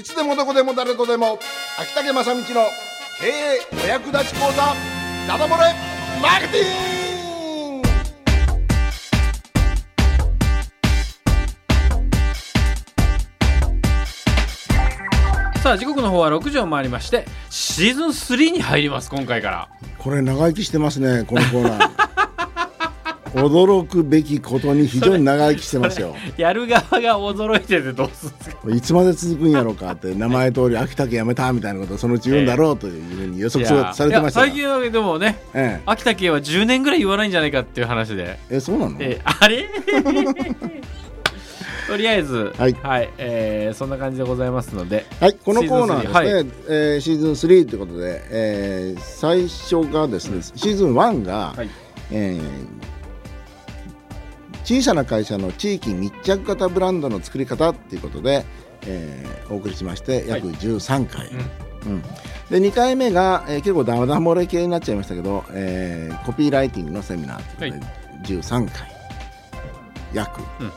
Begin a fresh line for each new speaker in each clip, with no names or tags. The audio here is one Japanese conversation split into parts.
いつでもどこでも誰とでも秋竹正道の経営お役立ち講座ダダ漏れマーケティング！
さあ時刻の方は6時を回りましてシーズン3に入ります今回から。
これ長生きしてますねこのコーナー驚くべきことに非常に長生きしてますよ。
やる側が驚いててどうするんですか？
いつまで続くんやろうかって名前通り秋田県やめたみたいなことをそのうち言うんだろうというふうに予測されてましたが
いや最近はでもね
え
秋田県は10年ぐらい言わないんじゃないかっていう話で。
ええそうなの？
え あれ？とりあえず
はい。
えーそんな感じでございますので。
はい、このコーナーですね、
シーズン3はい。
えーシーズン3ということで、えー最初がですね、シーズン1が、
はい。
えー小さな会社の地域密着型ブランドの作り方ということで、えーお送りしまして約13回、うん。で2回目が、えー結構ダマダ漏れ系になっちゃいましたけど、えーコピーライティングのセミナーということで、13回。約。
うん。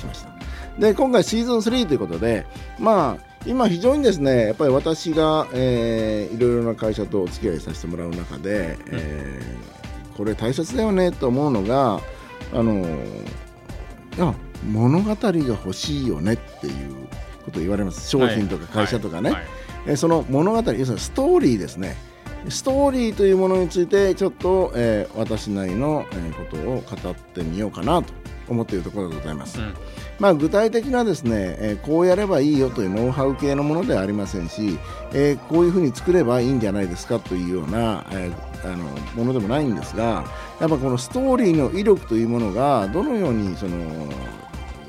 しました。で今回シーズン3ということでまあ今非常にですねやっぱり私が、えーいろいろな会社とお付き合いさせてもらう中で、えーこれ大切だよねと思うのがあのいや物語が欲しいよねっていうことを言われます。商品とか会社とかね、
はいはい。
えーその物語要するにストーリーですね。ストーリーというものについてちょっと、えー私なりの、えーことを語ってみようかなと思っているところでございます。
うん
まあ、具体的なですね、えーこうやればいいよというノウハウ系のものではありませんし、えーこういうふうに作ればいいんじゃないですかというような、えーあのものでもないんですがやっぱこのストーリーの威力というものがどのようにその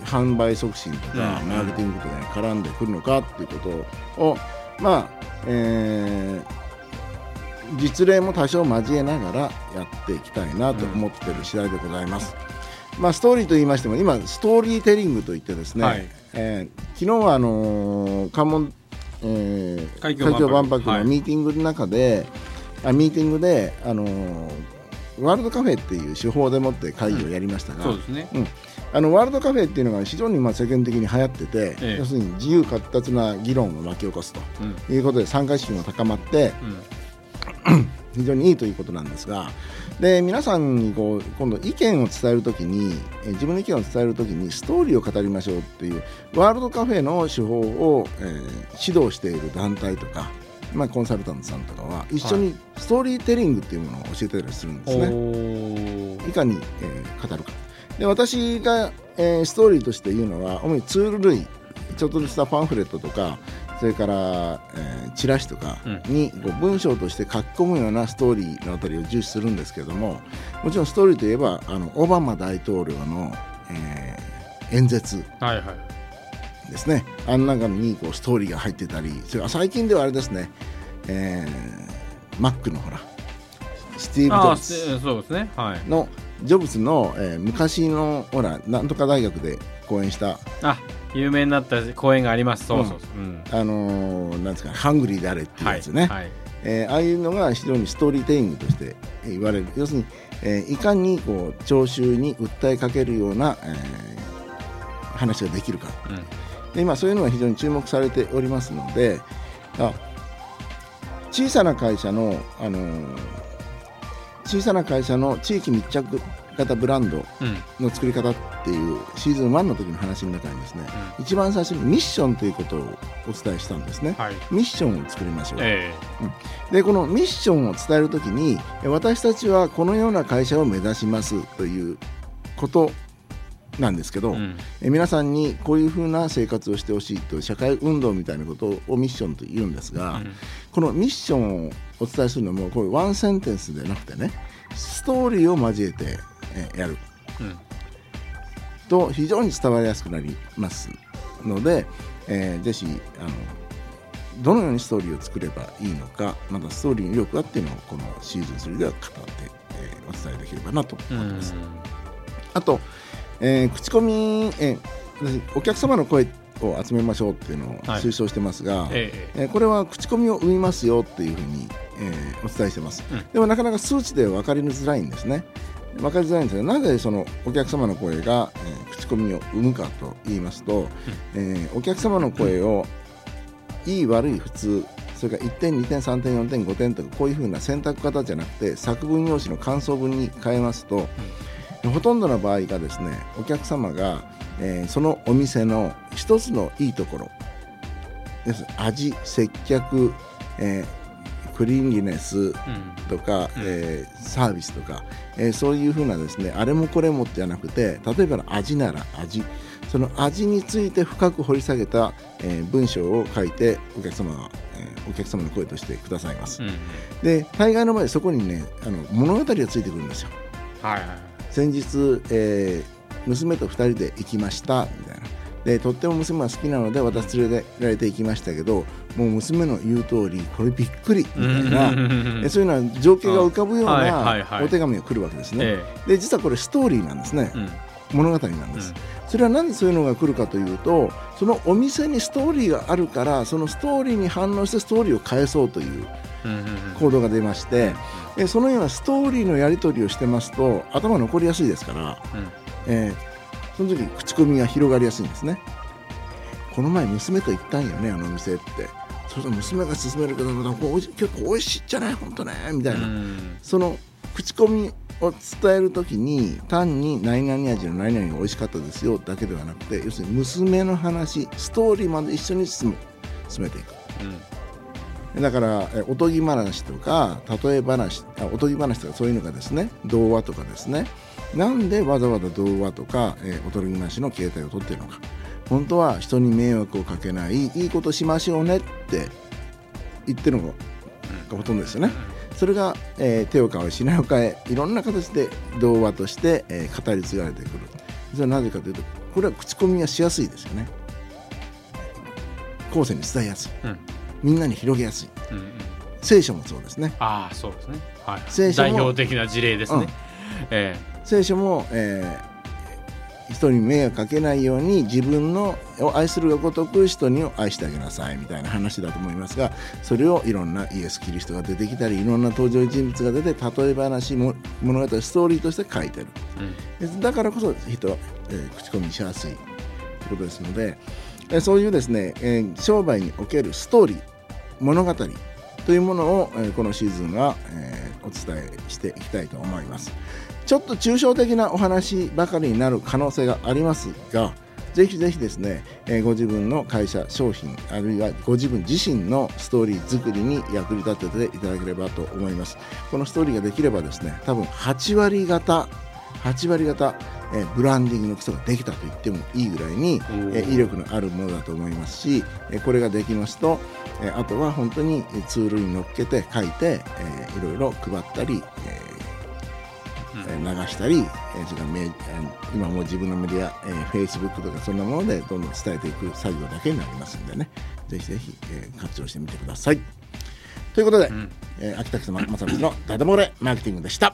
販売促進とか
うん
マーケティングとかに絡んでくるのかということを、まあえー実例も多少交えながらやっていきたいなと思っている次第でございます。まあ、ストーリーと言いましても今ストーリーテリングといってですね、
はい。
えー昨日はあのー関門、えー
海峡万博。
のミーティングの中で、あミーティングで、あのーワールドカフェっていう手法でもって会議をやりましたが、
そうですね。
あのワールドカフェっていうのが非常にまあ世間的に流行ってて、
ええ。
要するに自由闊達な議論を巻き起こすと
うん。
いうことで参加意識も高まって
うん
非常にいいということなんですがで皆さんにこう今度意見を伝えるときにえー自分の意見を伝えるときにストーリーを語りましょうっていうワールドカフェの手法を、えー指導している団体とか、まあ、コンサルタントさんとかは一緒にストーリーテリングっていうものを教えてたりするんですね。
おー。
いかに、えー語るか。で私が、えーストーリーとして言うのは主にツール類ちょっとしたパンフレットとかそれから、えーチラシとかに、文章として書き込むようなストーリーのあたりを重視するんですけれどももちろんストーリーといえばあのオバマ大統領の、えー演説
はいはい。
ですね。あの中にこうストーリーが入ってたりそれから最近ではあれですね、えーマックのほらスティーブ・ジョブズ
せそうですね。はい。
のジョブズの、えー昔のほらなんとか大学で講演した。
あ有名になった公演があります。そうそうそう。うん。
あのーなんですかハングリーであれっていう
はい
やつね、
はい。
えーああいうのが非常にストーリーテリングとしてえー言われる。要するに、えーいかにこう聴衆に訴えかけるような、えー話ができるか。
うん。
で今そういうのが非常に注目されておりますのであ小さな会社の、あのー小さな会社の地域密着型ブランド
うん。
の作り方っていうシーズン1の時の話の中にですね、一番最初にミッションということをお伝えしたんですね。
はい。
ミッションを作りましょう。
え
でこのミッションを伝えるときにえ私たちはこのような会社を目指しますということなんですけど、
えうん。
え皆さんにこういうふうな生活をしてほしいという社会運動みたいなことをミッションと言うんですが、
うん。
このミッションをお伝えするのもこれワンセンテンスでなくてねストーリーを交えてえやる。
うん。
と非常に伝わりやすくなりますので、えーぜひあのどのようにストーリーを作ればいいのかまたストーリーの威力はっていうのをこのシーズン3では語って、えーお伝えできればなと
う
思ってます。
ん。
あと、えー口コミ、えー私お客様の声を集めましょうっていうのを
はい。
推奨してますが、
ええ
えーこれは口コミを生みますよっていうふうに、えーお伝えしてます、
うん。
でもなかなか数値で分かりづらいんですね分かりづらいんですがなぜそのお客様の声が、えー口コミを生むかと言いますと、えーお客様の声をいい悪い普通それから1点2点3点4点5点とかこういうふうな選択型じゃなくて作文用紙の感想文に変えますと、ほとんどの場合がですねお客様が、えーそのお店の一つのいいところ要す。味接客、えークリーンリネス
うん。
とか、えーサービスとか、えーそういうふうなですねあれもこれもじゃなくて例えばの味なら味。その味について深く掘り下げた、えー文章を書いてお客様が、えーお客様の声としてくださいます。
うん
で大概の場合そこにねあの物語がついてくるんですよ。
はいはい
先日、えー娘と2人で行きましたみたいなでとっても娘が好きなので私連れてられて行きましたけどもう娘の言う通りこれびっくりみたいな、えそういうような情景が浮かぶよう
はいはい
な
はい。
お手紙が来るわけですね。
え
で実はこれストーリーなんですね。
えうん。
物語なんです。それはなんでそういうのが来るかというとそのお店にストーリーがあるからそのストーリーに反応してストーリーを返そうという
うんうんうん。
行動が出ましてえそのようなストーリーのやり取りをしてますと頭残りやすいですから。
うん。
えーその時口コミが広がりやすいんですね。この前娘と行ったんよねあのお店って。そしたら娘が勧めるけど結構美味しいじゃない？本当ねみたいな、
うん。
その口コミを伝える時に単に何々味の何々が美味しかったですよだけではなくて要するに娘の話ストーリーまで一緒に進む。進めていくだからおとぎ話とか例え話あおとぎ話とかそういうのがですね童話とかですね。なんでわざわざ童話とか、えーおとぎ話の形態をとっているのか。本当は人に迷惑をかけないいいことしましょうねって言ってるのがほとんどですよね。それが、えー手を変え品を変えいろんな形で童話として、えー語り継がれてくる。それはなぜかというとこれは口コミがしやすいですよね。後世に伝えやすい。
うん。
みんなに広げやすい。
うんうん。
聖書もそうですね。
ああそうですね。はい
聖書も
代表的な事例ですね。
うん。
え
聖書も、えー人に迷惑かけないように自分のを愛するがごとく人にを愛してあげなさいみたいな話だと思いますがそれをいろんなイエス・キリストが出てきたりいろんな登場人物が出て例え話も物語ストーリーとして書いてる。
えうん。
でだからこそ人は、えー口コミしやすいということですので、えーそういうですね、えー商売におけるストーリー物語というものを、えこのシーズンは、えお伝えしていきたいと思います。ちょっと抽象的なお話ばかりになる可能性がありますがぜひぜひですね、えご自分の会社商品あるいはご自分自身のストーリー作りに役に立てていただければと思います。このストーリーができればですね多分8割方8割方、えーブランディングの基礎ができたと言ってもいいぐらいに、
ー
えー威力のあるものだと思いますし、えーこれができますと、えーあとは本当にえーツールに乗っけて書いて、えーいろいろ配ったり、えーえー流したり、えー今もう自分のメディア、えー、Facebook とかそんなものでどんどん伝えていく作業だけになりますんでねぜひぜひ、えー活用してみてください。ということで、
ん
えー秋田北正光のダダ漏れマーケティングでした。